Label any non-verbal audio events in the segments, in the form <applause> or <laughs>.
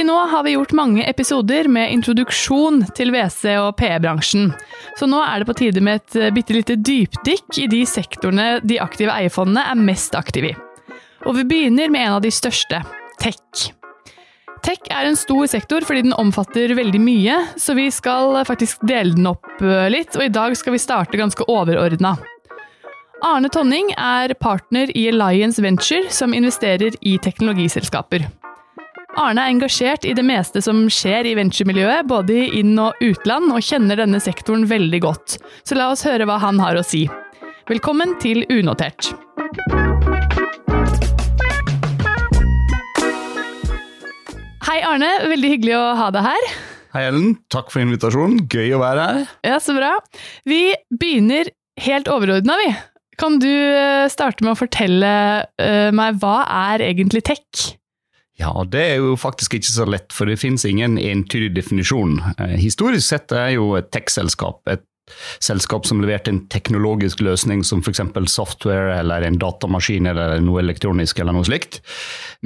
Til nå har vi gjort mange episoder med introduksjon til WC- og PE-bransjen. Så nå er det på tide med et eh, bitte lite dypdykk i de sektorene de aktive eierfondene er mest aktive i. Og vi begynner med en av de største tech. Tech er en stor sektor fordi den omfatter veldig mye, så vi skal faktisk dele den opp eh, litt, og i dag skal vi starte ganske overordna. Arne Tonning er partner i Alliance Venture, som investerer i teknologiselskaper. Arne er engasjert i det meste som skjer i venturemiljøet, både i inn- og utland, og kjenner denne sektoren veldig godt. Så la oss høre hva han har å si. Velkommen til Unotert. Hei Arne, veldig hyggelig å ha deg her. Hei Ellen, takk for invitasjonen. Gøy å være her. Ja, Så bra. Vi begynner helt overordna, vi. Kan du eh, starte med å fortelle eh, meg hva er egentlig tech? Ja, det er jo faktisk ikke så lett, for det finnes ingen entydig definisjon. Eh, historisk sett er jo et tech-selskap et selskap som leverte en teknologisk løsning som f.eks. software eller en datamaskin eller noe elektronisk eller noe slikt.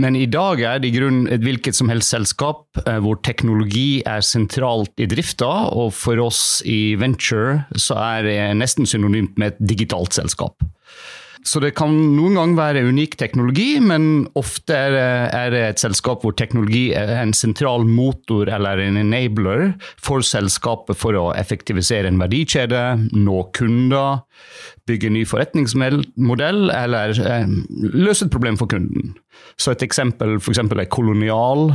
Men i dag er det i grunn et hvilket som helst selskap eh, hvor teknologi er sentralt i drifta, og for oss i venture så er det nesten synonymt med et digitalt selskap. Så det kan noen gang være unik teknologi, men ofte er det, er det, et selskap hvor teknologi er en sentral motor eller en enabler for selskapet for å effektivisere en verdikjede, nå kunder, bygge en ny forretningsmodell eller eh, løse et problem for kunden. Så et eksempel for eksempel er Kolonial,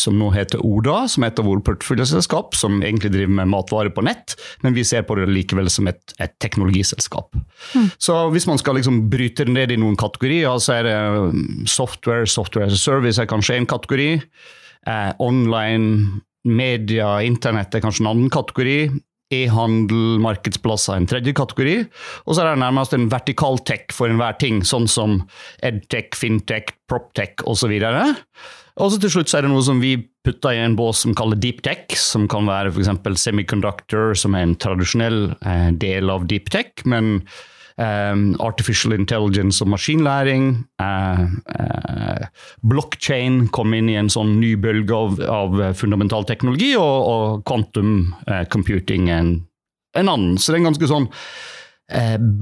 som nå heter Oda, som er et av våre porteføljeselskap, som egentlig driver med matvarer på nett, men vi ser på det likevel som et, et teknologiselskap. Mm. Så hvis man skal liksom bryte det ned i noen kategorier, så er det software, software as a service er kanskje en kategori. Eh, online, media, internett er kanskje en annen kategori e-handel, markedsplasser en tredje kategori. Og så er det nærmest en vertikal tech for enhver ting, sånn som edtech, fintech, proptech osv. Og så til slutt så er det noe som vi putter i en bås som kaller deep tech, som kan være f.eks. semiconductor, som er en tradisjonell eh, del av deep tech. men Um, artificial intelligence og maskinlæring. Uh, uh, blockchain kom inn i en sånn ny bølge av, av fundamental teknologi, og, og quantum uh, computing en, en, annen. Så det er en ganske sånn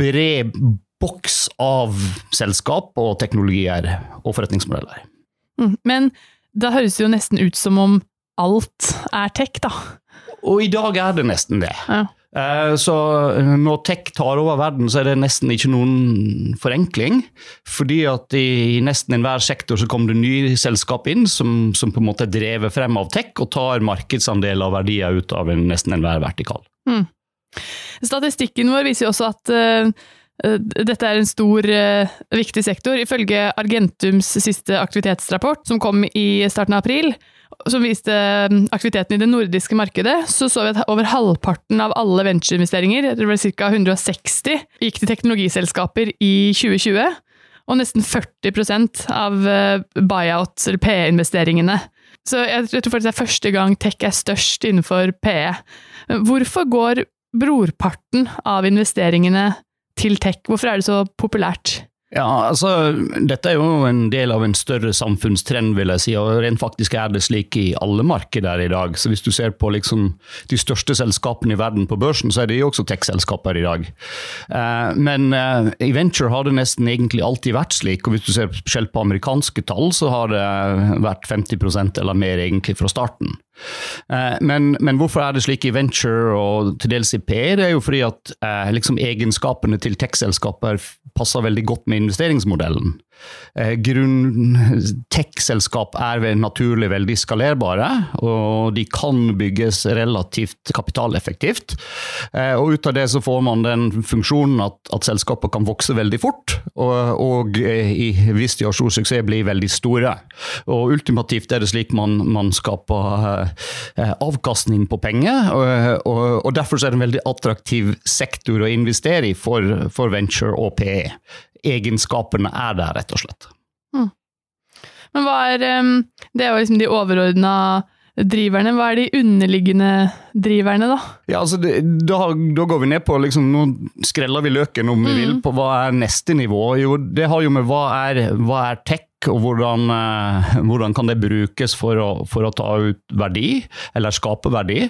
bred boks av selskap og teknologier og forretningsmodeller. Mm, men da høres det jo nesten ut som om alt er tech, da. Og i dag er det nesten det. Ja. Eh, så når tech tar over verden, så er det nesten ikke noen forenkling. Fordi at i nesten enhver sektor så kommer det nye selskap inn som, som, på en måte er drevet frem av tech og tar markedsandeler av verdier ut av en, nesten enhver vertikal. Mm. Statistikken vår viser jo også at uh, dette er en stor, viktig sektor. Ifølge Argentums siste aktivitetsrapport, som kom i starten av april, som viste um, aktiviteten i det nordiske markedet, så så vi at over halvparten av alle ventureinvesteringer, det ble ca. 160, gikk til teknologiselskaper i 2020. Og nesten 40% av buyouts, eller PE-investeringene. Så jeg tror faktisk det er første gang tech er størst innenfor PE. Hvorfor går brorparten av investeringene til tech? Hvorfor er det så populært? Ja, altså, Dette er jo en del av en større samfunnstrend, vil jeg si. og Rent faktisk er det slik i alle markeder i dag. Så Hvis du ser på liksom de største selskapene i verden på børsen, så er det jo også tech-selskaper i dag. Eh, men eh, i venture har det nesten egentlig alltid vært slik. og Hvis du ser selv på amerikanske tall, så har det vært 50% eller mer egentlig fra starten. Eh, men, men, hvorfor er det slik i venture og til dels i PE? Det er jo fordi at eh, liksom egenskapene til tech-selskaper passer veldig godt med investeringsmodellen. Eh, Tech-selskap er naturlig veldig skalerbare, og de kan bygges relativt kapitaleffektivt. Eh, og ut av det så får man den funksjonen at, at selskapet kan vokse veldig fort, og, og i, hvis de har stor suksess, blir veldig store. Og ultimativt er det slik man, man skaper eh, avkastning på penger, og, og, og, derfor er det en veldig attraktiv sektor å investere i for, for venture og PE egenskapene er der, rett og slett. Mm. Men hva er Det er jo liksom de overordna driverne. Hva er de underliggende driverne, da? Ja, altså det, da, da, går vi ned på liksom, Nå skreller vi løken om vi mm. vil, på hva er neste nivå. Jo, det har jo med hva er, hva er tech og hvordan, eh, hvordan, kan det brukes for å, for å, ta ut verdi, eller skape verdi.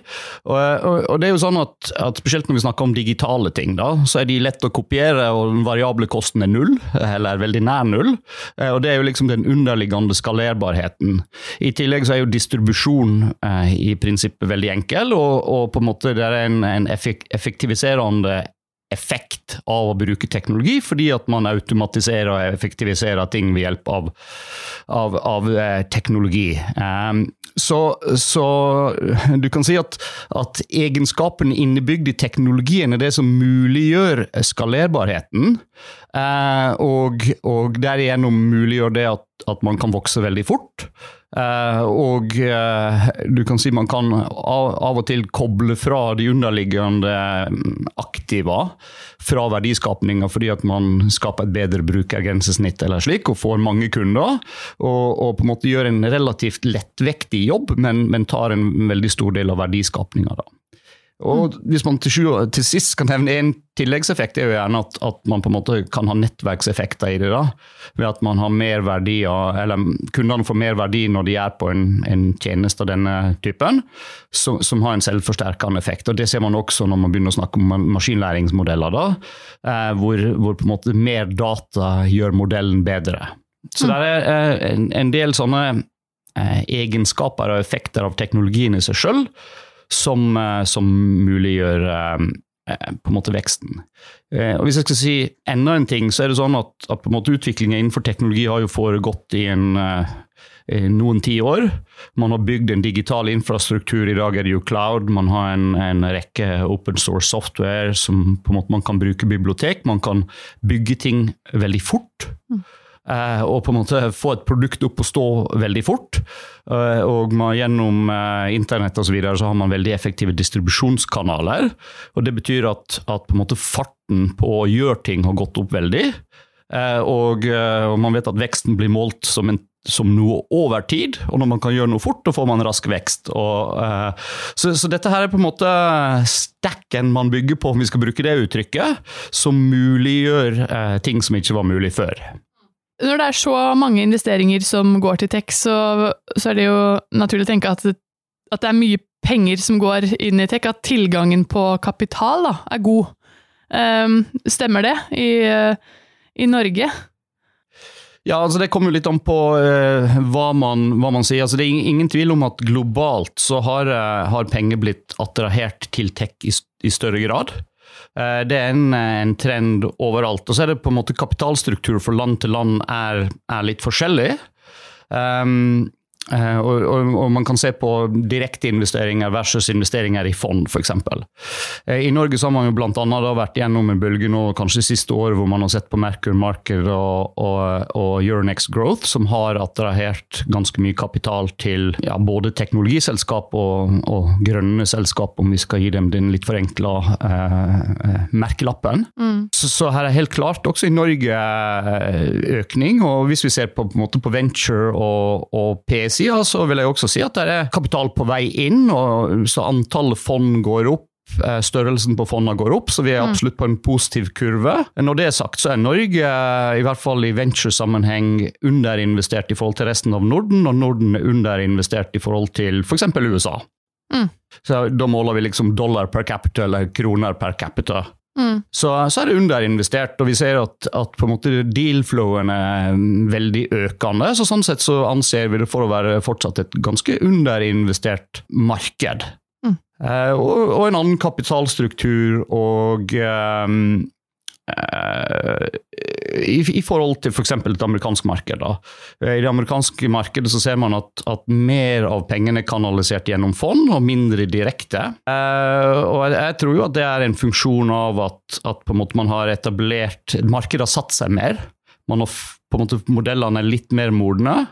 Og, og, og det er jo sånn at, at, Spesielt når vi snakker om digitale ting, da, så er de lett å kopiere, og den variable kosten er null, eller veldig nær null. Eh, og Det er jo liksom den underliggende skalerbarheten. I tillegg så er jo distribusjon eh, i prinsippet veldig enkel, og, og på en måte det er en, en effektiviserende effekt av å bruke teknologi, fordi at man automatiserer og effektiviserer ting ved hjelp av, av, av eh, teknologi. Um, så, så, du kan si at, at egenskapene innebygd i teknologien er det som muliggjør skalerbarheten, uh, og, og derigjennom muliggjør det at, at man kan vokse veldig fort. Uh, og uh, du kan si man kan av, av, og til koble fra de underliggende mm, aktiva fra verdiskapninga fordi at man skaper et bedre brukergrensesnitt eller slik, og får mange kunder. Og, og på en måte gjør en relativt lettvektig jobb, men, men tar en veldig stor del av verdiskapninga. Og Hvis man til, til, sist kan nevne en tilleggseffekt, er jo gjerne at, at, man på en måte kan ha nettverkseffekter i det. da, Ved at man har mer verdier, eller kundene får mer verdi når de er på en, en tjeneste av denne typen, som, som, har en selvforsterkende effekt. Og Det ser man også når man begynner å snakke om maskinlæringsmodeller, da, eh, hvor, hvor, på en måte mer data gjør modellen bedre. Så mm. det er eh, en, en, del sånne eh, egenskaper og effekter av teknologien i seg sjøl som, eh, som muliggjør eh, eh, på en måte veksten. Og Hvis jeg skal si enda en ting, så er det sånn at, at på en måte utviklingen innenfor teknologi har jo foregått i en, noen tiår. Man har bygd en digital infrastruktur, i dag er det jo cloud. Man har en, en, rekke open source software som på en måte man kan bruke bibliotek. Man kan bygge ting veldig fort. Mm. Eh, og på en måte få et produkt opp og stå veldig fort. Eh, og gjennom eh, internett og så, videre, så har man veldig effektive distribusjonskanaler. og Det betyr at, at på en måte farten på å gjøre ting har gått opp veldig. Og, og man vet at veksten blir målt som, en, som, noe over tid, og når man kan gjøre noe fort, da får man rask vekst. Og, så, så, dette her er på en måte stacken man bygger på, om vi skal bruke det uttrykket, som muliggjør ting som ikke var mulig før. Når det er så mange investeringer som går til tech, så, så er det jo naturlig å tenke at, at, det er mye penger som går inn i tech, at tilgangen på kapital da, er god. Um, stemmer det i, i, Norge? Ja, altså Det kommer jo litt an på uh, hva, man, hva, man, sier. Altså, det er ingen tvil om at globalt så har, uh, har penger blitt attrahert til tech i, i større grad. Eh, det er en, en, trend overalt. Og så er det på en måte kapitalstruktur for land til land er, er litt forskjellig. Um, og, og, og, man kan se på direkteinvesteringer versus investeringer i fond, f.eks. Eh, I Norge så har man jo annet vært gjennom en bølge nå, kanskje siste året hvor man har sett på Merkur Marker og, og, Euronext Growth, som har attrahert ganske mye kapital til ja, både teknologiselskap og, grønne selskap, om vi skal gi dem den litt forenkla eh, merkelappen. Mm. Så, så, her er helt klart også i Norge økning. Og hvis vi ser på, på, på venture og, og PS sida så vil jeg også si at det er kapital på vei inn, og så antallet fond går opp. Eh, størrelsen på fondene går opp, så vi er mm. absolutt på en positiv kurve. Når det er sagt, så er Norge, i hvert fall i venture-sammenheng, underinvestert i forhold til resten av Norden, og Norden er underinvestert i forhold til f.eks. For USA. Mm. Så Da måler vi liksom dollar per capita eller kroner per capita. Mm. Så, så, er det underinvestert, og vi ser at, at på en måte deal-flowen er veldig økende. så Sånn sett så anser vi det for å være fortsatt et ganske underinvestert marked. Mm. Eh, og, og, en annen kapitalstruktur og um, i, i, forhold til f.eks. For et amerikansk marked. Da. Eh, I det amerikanske markedet så ser man at, at, mer av pengene er kanalisert gjennom fond, og mindre direkte. Uh, og jeg, jeg, tror jo at det er en funksjon av at, at på en måte man har etablert Markedet har satt seg mer. Man har på en måte Modellene er litt mer modne.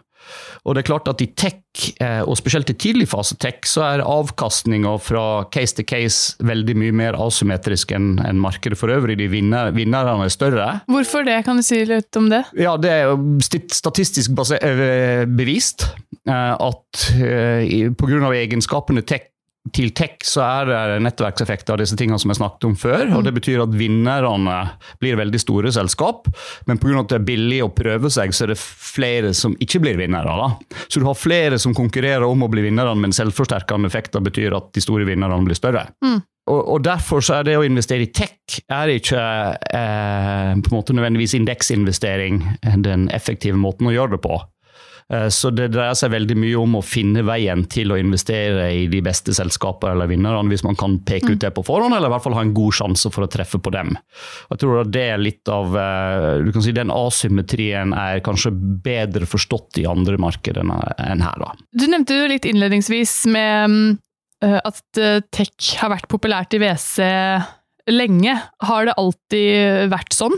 Og det er klart at i tech, eh, og spesielt i tidlig fase tech, så er avkastninga fra case to case veldig mye mer asymmetrisk enn markedet for øvrig. De vinner, vinnerne er større. Hvorfor det? Kan du si litt om det? Ja, Det er statistisk eh, bevist eh, at pga. egenskapene tech til tech så er det nettverkseffekter av disse tingene som jeg snakket om før. og Det betyr at vinnerne blir veldig store selskap, men pga. at det er billig å prøve seg, så er det flere som ikke blir vinnere. Da. Så du har flere som konkurrerer om å bli vinnere, men selvforsterkende effekter betyr at de store vinnerne blir større. Mm. Og, og, Derfor så er det å investere i tech er ikke eh, på en måte nødvendigvis indeksinvestering den effektive måten å gjøre det på. Eh, så det dreier seg veldig mye om å finne veien til å investere i de beste selskapene eller vinnerne, hvis man kan peke ut mm. det på forhånd, eller i hvert fall ha en god sjanse for å treffe på dem. Jeg tror at det er litt av eh, du kan si Den asymmetrien er kanskje bedre forstått i andre markeder enn her. da. Du nevnte jo litt innledningsvis med eh, at tech har vært populært i WC lenge. Har det alltid vært sånn?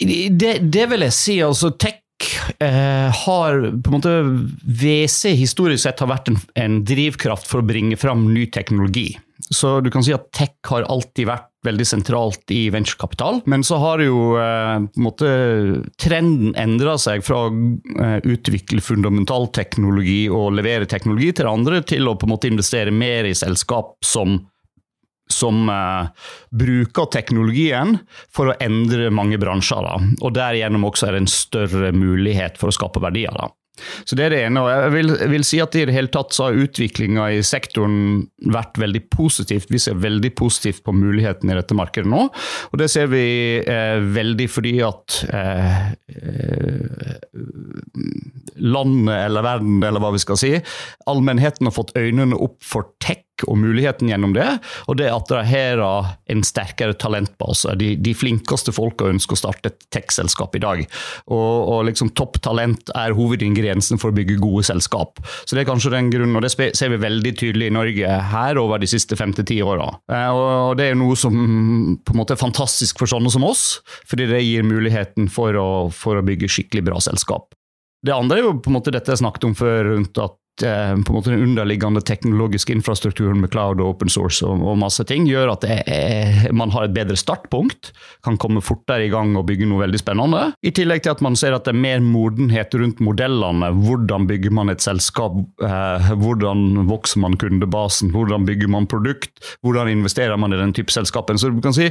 Det, det, vil jeg si. altså Tech har på en måte WC historisk sett har vært en, en, drivkraft for å bringe fram ny teknologi. Så du kan si at tech har alltid vært veldig sentralt i venturekapital. Men så har jo eh, måte trenden endra seg fra å eh, utvikle fundamental teknologi og levere teknologi til andre, til å på en måte investere mer i selskap som som uh, bruker teknologien for å endre mange bransjer. Da. Og derigjennom også er det en større mulighet for å skape verdier. Da. Så det er det ene. og Jeg vil, vil si at i det hele tatt så har utviklinga i sektoren vært veldig positivt. Vi ser veldig positivt på muligheten i dette markedet nå. Og det ser vi eh, veldig fordi at eh, eh landet eller verden, eller hva vi skal si, allmennheten har fått øynene opp for tech og muligheten gjennom det, og det at de har en sterkere talentbase. De, de flinkeste folka ønsker å starte et tech-selskap i dag. Og, og liksom topptalent er hovedingrediensen for å bygge gode selskap. Så det er kanskje den grunnen, og det ser vi veldig tydelig i Norge her over de siste fem til ti åra. Eh, og det er noe som på en måte er fantastisk for sånne som oss, fordi det gir muligheten for å, for å bygge skikkelig bra selskap. Det andre er jo på en måte dette jeg snakket om før, rundt at på en måte den underliggende teknologiske infrastrukturen med cloud og open source og, og masse ting, gjør at er, man har et bedre startpunkt, kan komme fortere i gang og bygge noe veldig spennende. I tillegg til at man ser at det er mer modenhet rundt modellene. Hvordan bygger man et selskap? Eh, hvordan vokser man kundebasen? Hvordan bygger man produkt? Hvordan investerer man i den type selskapen? Så du kan si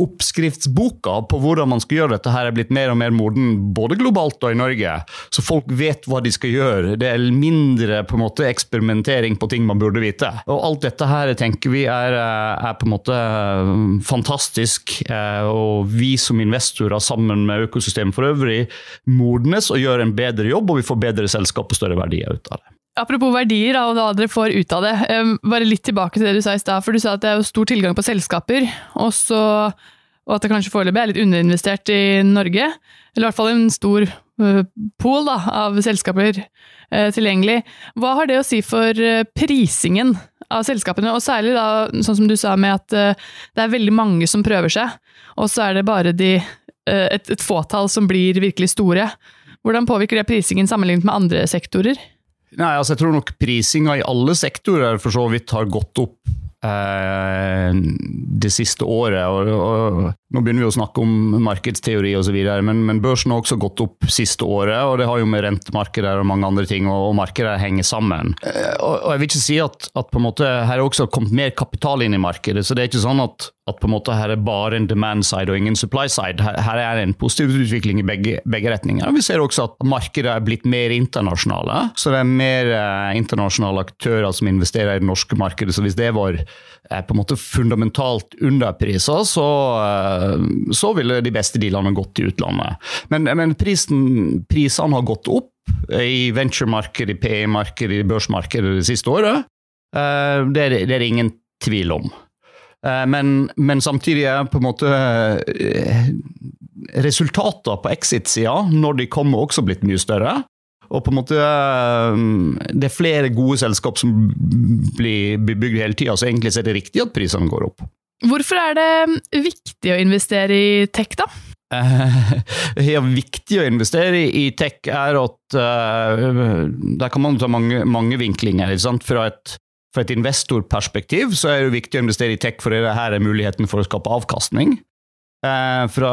Oppskriftsboka på hvordan man skal gjøre dette, her er blitt mer og mer moden, både globalt og i Norge. Så folk vet hva de skal gjøre. Det er mindre på en måte eksperimentering på ting man burde vite. Og alt dette her tenker vi er, eh, er på en måte eh, fantastisk. Eh, og vi som investorer sammen med økosystemet for øvrig modnes og gjør en bedre jobb, og vi får bedre selskap og større verdier ut av det. Apropos verdier og hva dere får ut av det. Bare litt tilbake til det du sa i stad. For du sa at det er stor tilgang på selskaper, og, så, og at det kanskje foreløpig er litt underinvestert i Norge. Eller i hvert fall en stor pool da, av selskaper Eh, tilgjengelig. Hva har det å si for eh, prisingen av selskapene, og særlig da, sånn som du sa med at eh, det er veldig mange som prøver seg, og så er det bare de, et, et fåtall som blir virkelig store. Hvordan påvirker det prisingen sammenlignet med andre sektorer? Nei, altså Jeg tror nok prisinga i alle sektorer for så vidt har gått opp eh, det siste året. Og, og, nå begynner vi å snakke om markedsteori osv., men, men børsen har også gått opp siste året. og Det har jo med rentemarkeder og mange andre ting, og, og markedet henger sammen. Eh, og, og, Jeg vil ikke si at, at på en måte her er også kommet mer kapital inn i markedet. så det er ikke sånn at at på en måte her er bare en demand side og ingen supply side. Her, her er en positiv utvikling i begge, begge, retninger. Vi ser også at markedet er blitt mer internasjonale. Så det er mer eh, internasjonale aktører som investerer i det norske markedet. Så hvis det var på en måte fundamentalt underpriser, så, eh, så ville de beste dealene gått til utlandet. Men, men prisen, prisene har gått opp i venturemarkedet, i PE-markedet, i børsmarkedet det siste året. Eh, det er, det er ingen tvil om. Eh, men, men, samtidig er på en måte resultatene på exit-sida, når de kommer, også blitt mye større. Og på en måte eh, Det er flere gode selskap som blir bygd hele tida, så egentlig er det riktig at prisene går opp. Hvorfor er det viktig å investere i tech, da? <laughs> Det er viktig å investere i tech er at uh, Der kan man ta mange, mange vinklinger. Fra et fra et investorperspektiv så er det viktig å investere i tech, for det her er muligheten for å skape avkastning. Eh, fra,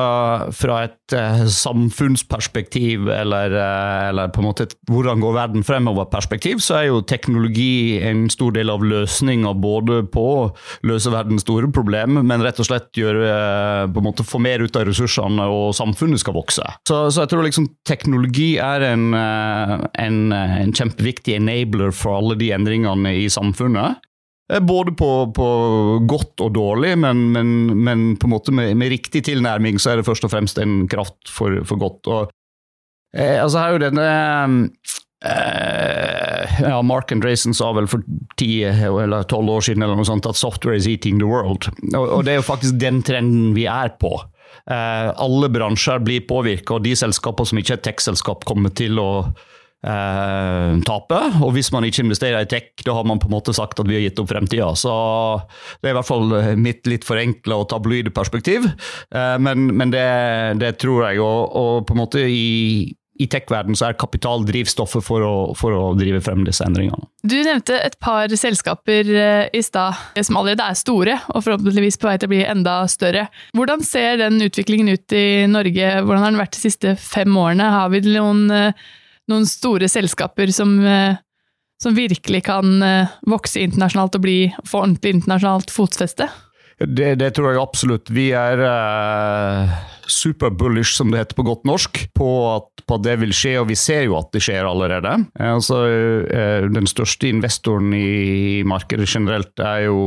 fra, et eh, samfunnsperspektiv, eller, eh, eller, på en måte et hvordan går verden fremover-perspektiv, så er jo teknologi en stor del av løsninga både på å løse verdens store problem, men rett og slett gjøre, på en måte få mer ut av ressursene og samfunnet skal vokse. Så, så jeg tror liksom teknologi er en, en, en kjempeviktig enabler for alle de endringene i samfunnet. Eh, både på, på, godt og dårlig, men, men, men på en måte med, med, riktig tilnærming så er det først og fremst en kraft for, for godt. Og, eh, altså her er jo denne eh, ja, Mark Andresen sa vel for ti eller tolv år siden eller noe sånt at 'software is eating the world'. Og, og det er jo faktisk den trenden vi er på. Eh, alle bransjer blir påvirka, og de selskapene som ikke er tech-selskap, kommer til å eh, tape. Og hvis man ikke investerer i tech, da har man på en måte sagt at vi har gitt opp fremtida. Så det er i hvert fall mitt litt forenkla og tabloide perspektiv. Eh, men, men det, det, tror jeg. Og, og på en måte i i tech-verden så er kapital drivstoffet for å, for å, drive frem disse endringene. Du nevnte et par selskaper eh, i stad som allerede er store, og forhåpentligvis på vei til å bli enda større. Hvordan ser den utviklingen ut i Norge? Hvordan har den vært de siste fem årene? Har vi noen eh, noen store selskaper som, eh, som virkelig kan eh, vokse internasjonalt og bli, få ordentlig internasjonalt fotfeste? Det, det, tror jeg absolutt. Vi er uh, super bullish, som det heter på godt norsk, på at, på det vil skje, og vi ser jo at det skjer allerede. Eh, altså, eh, den største investoren i markedet generelt er jo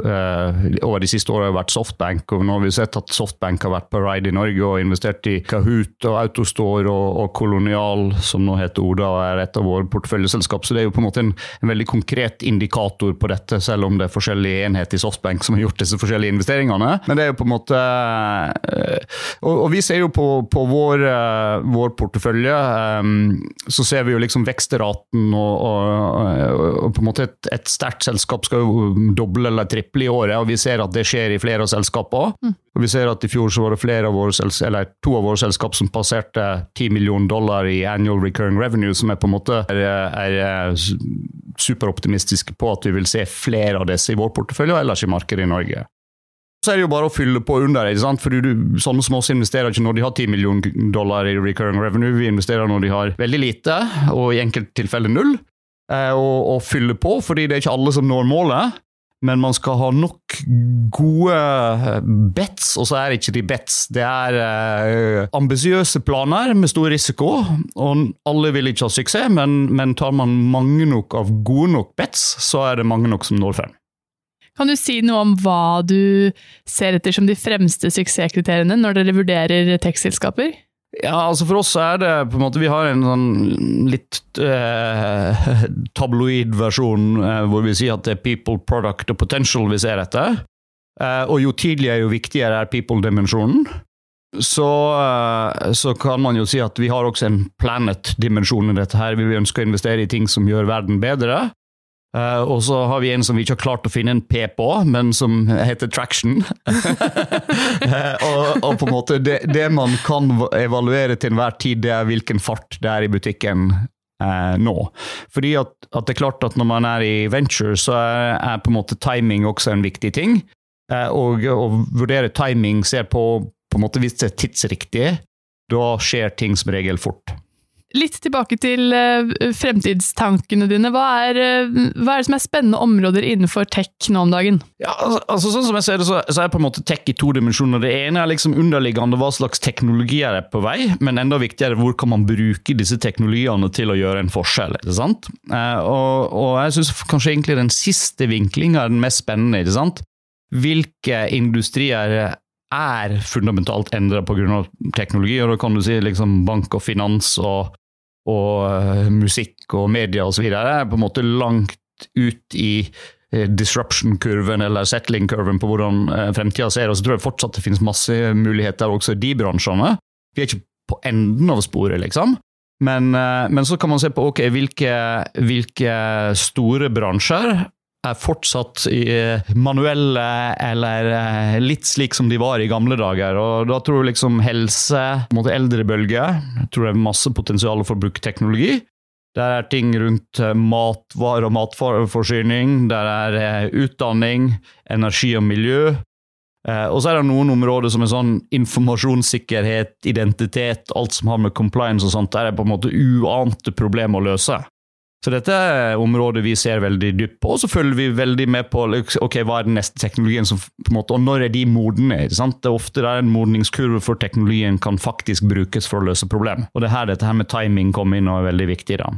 eh, over de siste årene har vært Softbank, og nå har vi sett at Softbank har vært på ride i Norge og investert i Kahoot og Autostore og, og Kolonial, som nå heter Oda og er et av våre porteføljeselskap. Så det er jo på en måte en, en, veldig konkret indikator på dette, selv om det er forskjellige enheter i Softbank som har gjort disse forskjellige investeringene. Men det er jo på en måte og, og, vi ser jo på, på vår, uh, vår, portefølje, um, så ser vi jo liksom vekstraten og, og, og på en måte et, et sterkt selskap skal jo doble eller triple i året, og vi ser at det skjer i flere av selskapene. Mm. Og vi ser at i fjor så var det flere av våre, eller to av våre selskap som passerte 10 millioner dollar i annual recurring revenue, som er på en måte er, er superoptimistiske på at vi vil se flere av disse i vår portefølje og ellers i markedet i Norge. Så er det jo bare å fylle på under. ikke sant? Fordi du, Sånne som oss investerer ikke når de har 10 millioner dollar i recurring revenue. Vi investerer når de har veldig lite, og i enkelte tilfeller null. Eh, og, og fylle på, fordi det er ikke alle som når målet. Men man skal ha nok gode eh, bets, og så er det ikke de bets. Det er eh, ambisiøse planer med stor risiko. og Alle vil ikke ha suksess, men, men tar man mange nok av gode nok bets, så er det mange nok som når frem. Kan du si noe om hva du ser etter som de fremste suksesskriteriene når dere vurderer tech-selskaper? Ja, altså For oss er det på en måte Vi har en sånn litt eh, <laughs> tabloid versjon eh, hvor vi sier at det er people, product og potential vi ser etter. Eh, og jo tidligere, jo viktigere er people-dimensjonen. Så, eh, så, kan man jo si at vi har også en planet-dimensjon i dette. her. Vi ønsker å investere i ting som gjør verden bedre. Uh, og så har vi en som vi ikke har klart å finne en P på, men som heter Traction. uh, <laughs> og, og, på en måte det, det, man kan evaluere til enhver tid, det er hvilken fart det er i butikken uh, nå. Fordi at, at, det er klart at når man er i venture, så er, er på en måte timing også en viktig ting. og å vurdere timing ser på på en måte hvis det er tidsriktig, da skjer ting som regel fort. Litt tilbake til uh, fremtidstankene dine. Hva er, uh, hva er, det som er spennende områder innenfor tech nå om dagen? Ja, altså, altså sånn som jeg ser det, så, så, er på en måte tech i to dimensjoner. Det ene er liksom underliggende hva slags teknologier er på vei, men enda viktigere hvor kan man bruke disse teknologiene til å gjøre en forskjell. ikke sant? Uh, og, og, jeg syns kanskje egentlig den siste vinklinga er den mest spennende. ikke sant? Hvilke industrier er fundamentalt endra pga. teknologi, og da kan du si liksom bank og finans og og uh, musikk og media osv. er på en måte langt ut i uh, disruption-kurven eller settling-kurven på hvordan uh, fremtida ser. Og så tror jeg fortsatt det finnes masse muligheter også i de bransjene. Vi er ikke på enden av sporet, liksom. Men, men så kan man se på okay, hvilke, hvilke store bransjer er fortsatt manuelle eller eh, litt slik som de var i gamle dager. Og da tror jeg liksom helse, mot eldrebølge, tror jeg er masse potensial for å bruke teknologi. Der er ting rundt eh, matvarer og matforsyning, der er eh, utdanning, energi og miljø. Eh, og så er det noen områder som er sånn informasjonssikkerhet, identitet, alt som har med compliance og sånt, der er på en måte uante problemer å løse. Så dette er området vi ser veldig dypt på, og så følger vi veldig med på ok, hva er den neste teknologien, som, på en måte, og når er de modne? Det er ofte der en modningskurve for teknologien kan faktisk brukes for å løse problem. Og det er her dette her med timing kommer inn og er veldig viktig. da.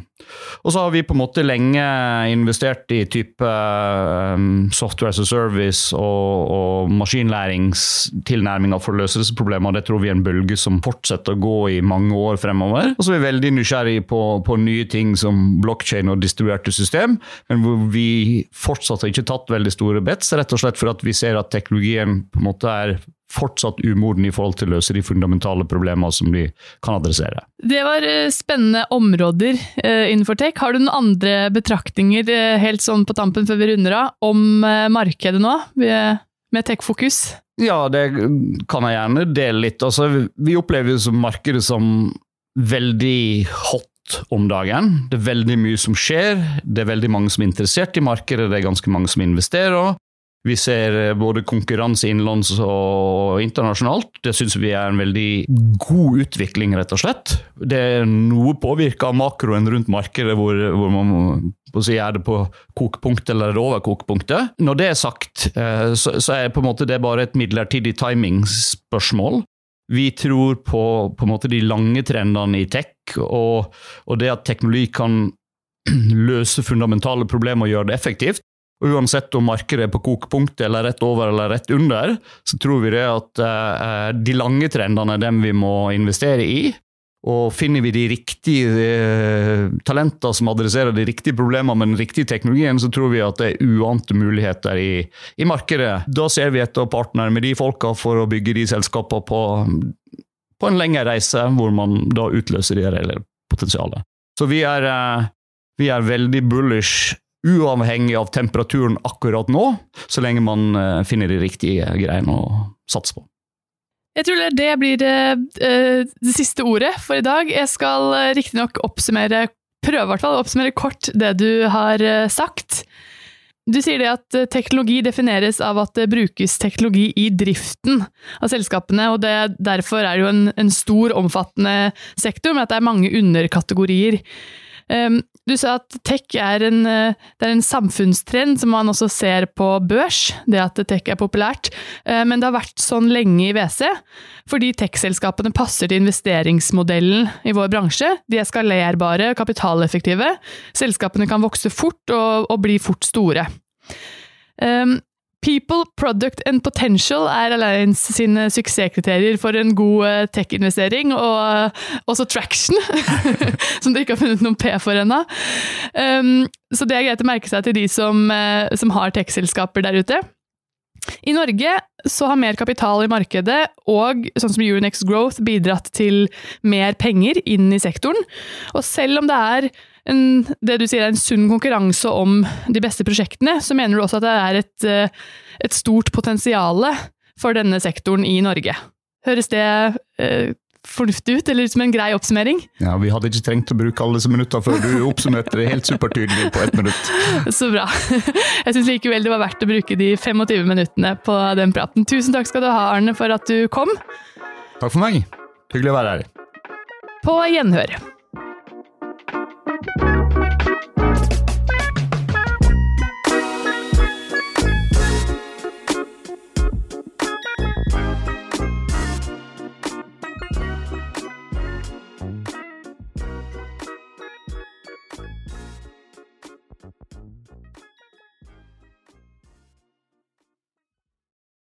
Og så har vi på en måte lenge investert i type um, software as a service og, og maskinlæringstilnærminger for å løse disse problemene. Det tror vi er en bølge som fortsetter å gå i mange år fremover. Og så er vi veldig nysgjerrige på, på nye ting som blokkjede og distribuerte system, men hvor vi fortsatt har ikke tatt veldig store bets, rett og slett for at vi ser at teknologien på en måte er fortsatt umoden i forhold til å løse de fundamentale problemene som de kan adressere. Det var eh, spennende områder eh, innenfor tech. Har du noen andre betraktninger eh, helt sånn på tampen før vi runder av, om markedet nå, med tech-fokus? Ja, det kan jeg gjerne dele litt. Altså, vi opplever jo markedet som veldig hot om dagen. Det er veldig mye som skjer. Det er veldig mange som er interessert i markedet, det er ganske mange som investerer. Vi ser eh, både konkurranse innenlands og internasjonalt. Det syns vi er en veldig god utvikling, rett og slett. Det er noe påvirka av makroen rundt markedet, hvor, hvor man si, er det på kokepunktet eller over kokepunktet. Når det er sagt, eh, så, er det bare et midlertidig timingspørsmål. Vi tror på, på en måte de lange trendene i tech, og, og det at teknologi kan <clears throat> løse fundamentale problemer og gjøre det effektivt. Og Uansett om markedet er på kokepunktet eller rett over eller rett under, så tror vi det at uh, de lange trendene er dem vi må investere i. Og finner vi de riktige eh, talenter som adresserer de riktige problemene med den riktige teknologien, så tror vi at det er uante muligheter i, i markedet. Da ser vi etter partnere med de folka for å bygge de selskapene på, på en lengre reise, hvor man da utløser det reelle potensialet. Så vi er, eh, vi er veldig bullish uavhengig av temperaturen akkurat nå, så lenge man uh, finner de riktige greiene å satse på. Jeg tror det blir det, uh, det siste ordet for i dag. Jeg skal uh, riktignok oppsummere, prøve å oppsummere kort det du har sagt. Du sier det at teknologi defineres av at det brukes teknologi i driften av selskapene, og det, derfor er det jo en, en stor, omfattende sektor, med at det er mange underkategorier. Um, du sa at tech er en, eh, er en, samfunnstrend som man også ser på børs, det at tech er populært. Uh, men det har vært sånn lenge i WC, fordi tech-selskapene passer til investeringsmodellen i vår bransje. De er skalerbare, kapitaleffektive. Selskapene kan vokse fort og, og bli fort store. Um, People, product and potential er Alliance sine suksesskriterier for en god eh, tech-investering, og eh, også traction, <laughs> som dere ikke har funnet noen P for ennå. Um, så det er greit å merke seg til de som, uh, som har tech-selskaper der ute. I Norge så har mer kapital i markedet og sånn som Euronex Growth bidratt til mer penger inn i sektoren. Og selv om det er en, det du sier er en sunn konkurranse om de beste prosjektene, så mener du også at det er et, eh, et stort potensial for denne sektoren i Norge. Høres det eh, fornuftig ut, eller som en grei oppsummering? Ja, Vi hadde ikke trengt å bruke alle disse minuttene før du oppsummerte det helt supertydelig på ett minutt. <laughs> Så bra. Jeg syns likevel det var verdt å bruke de 25 minuttene på den praten. Tusen takk skal du ha, Arne, for at du kom. Takk for meg. Hyggelig å være her. På gjenhør.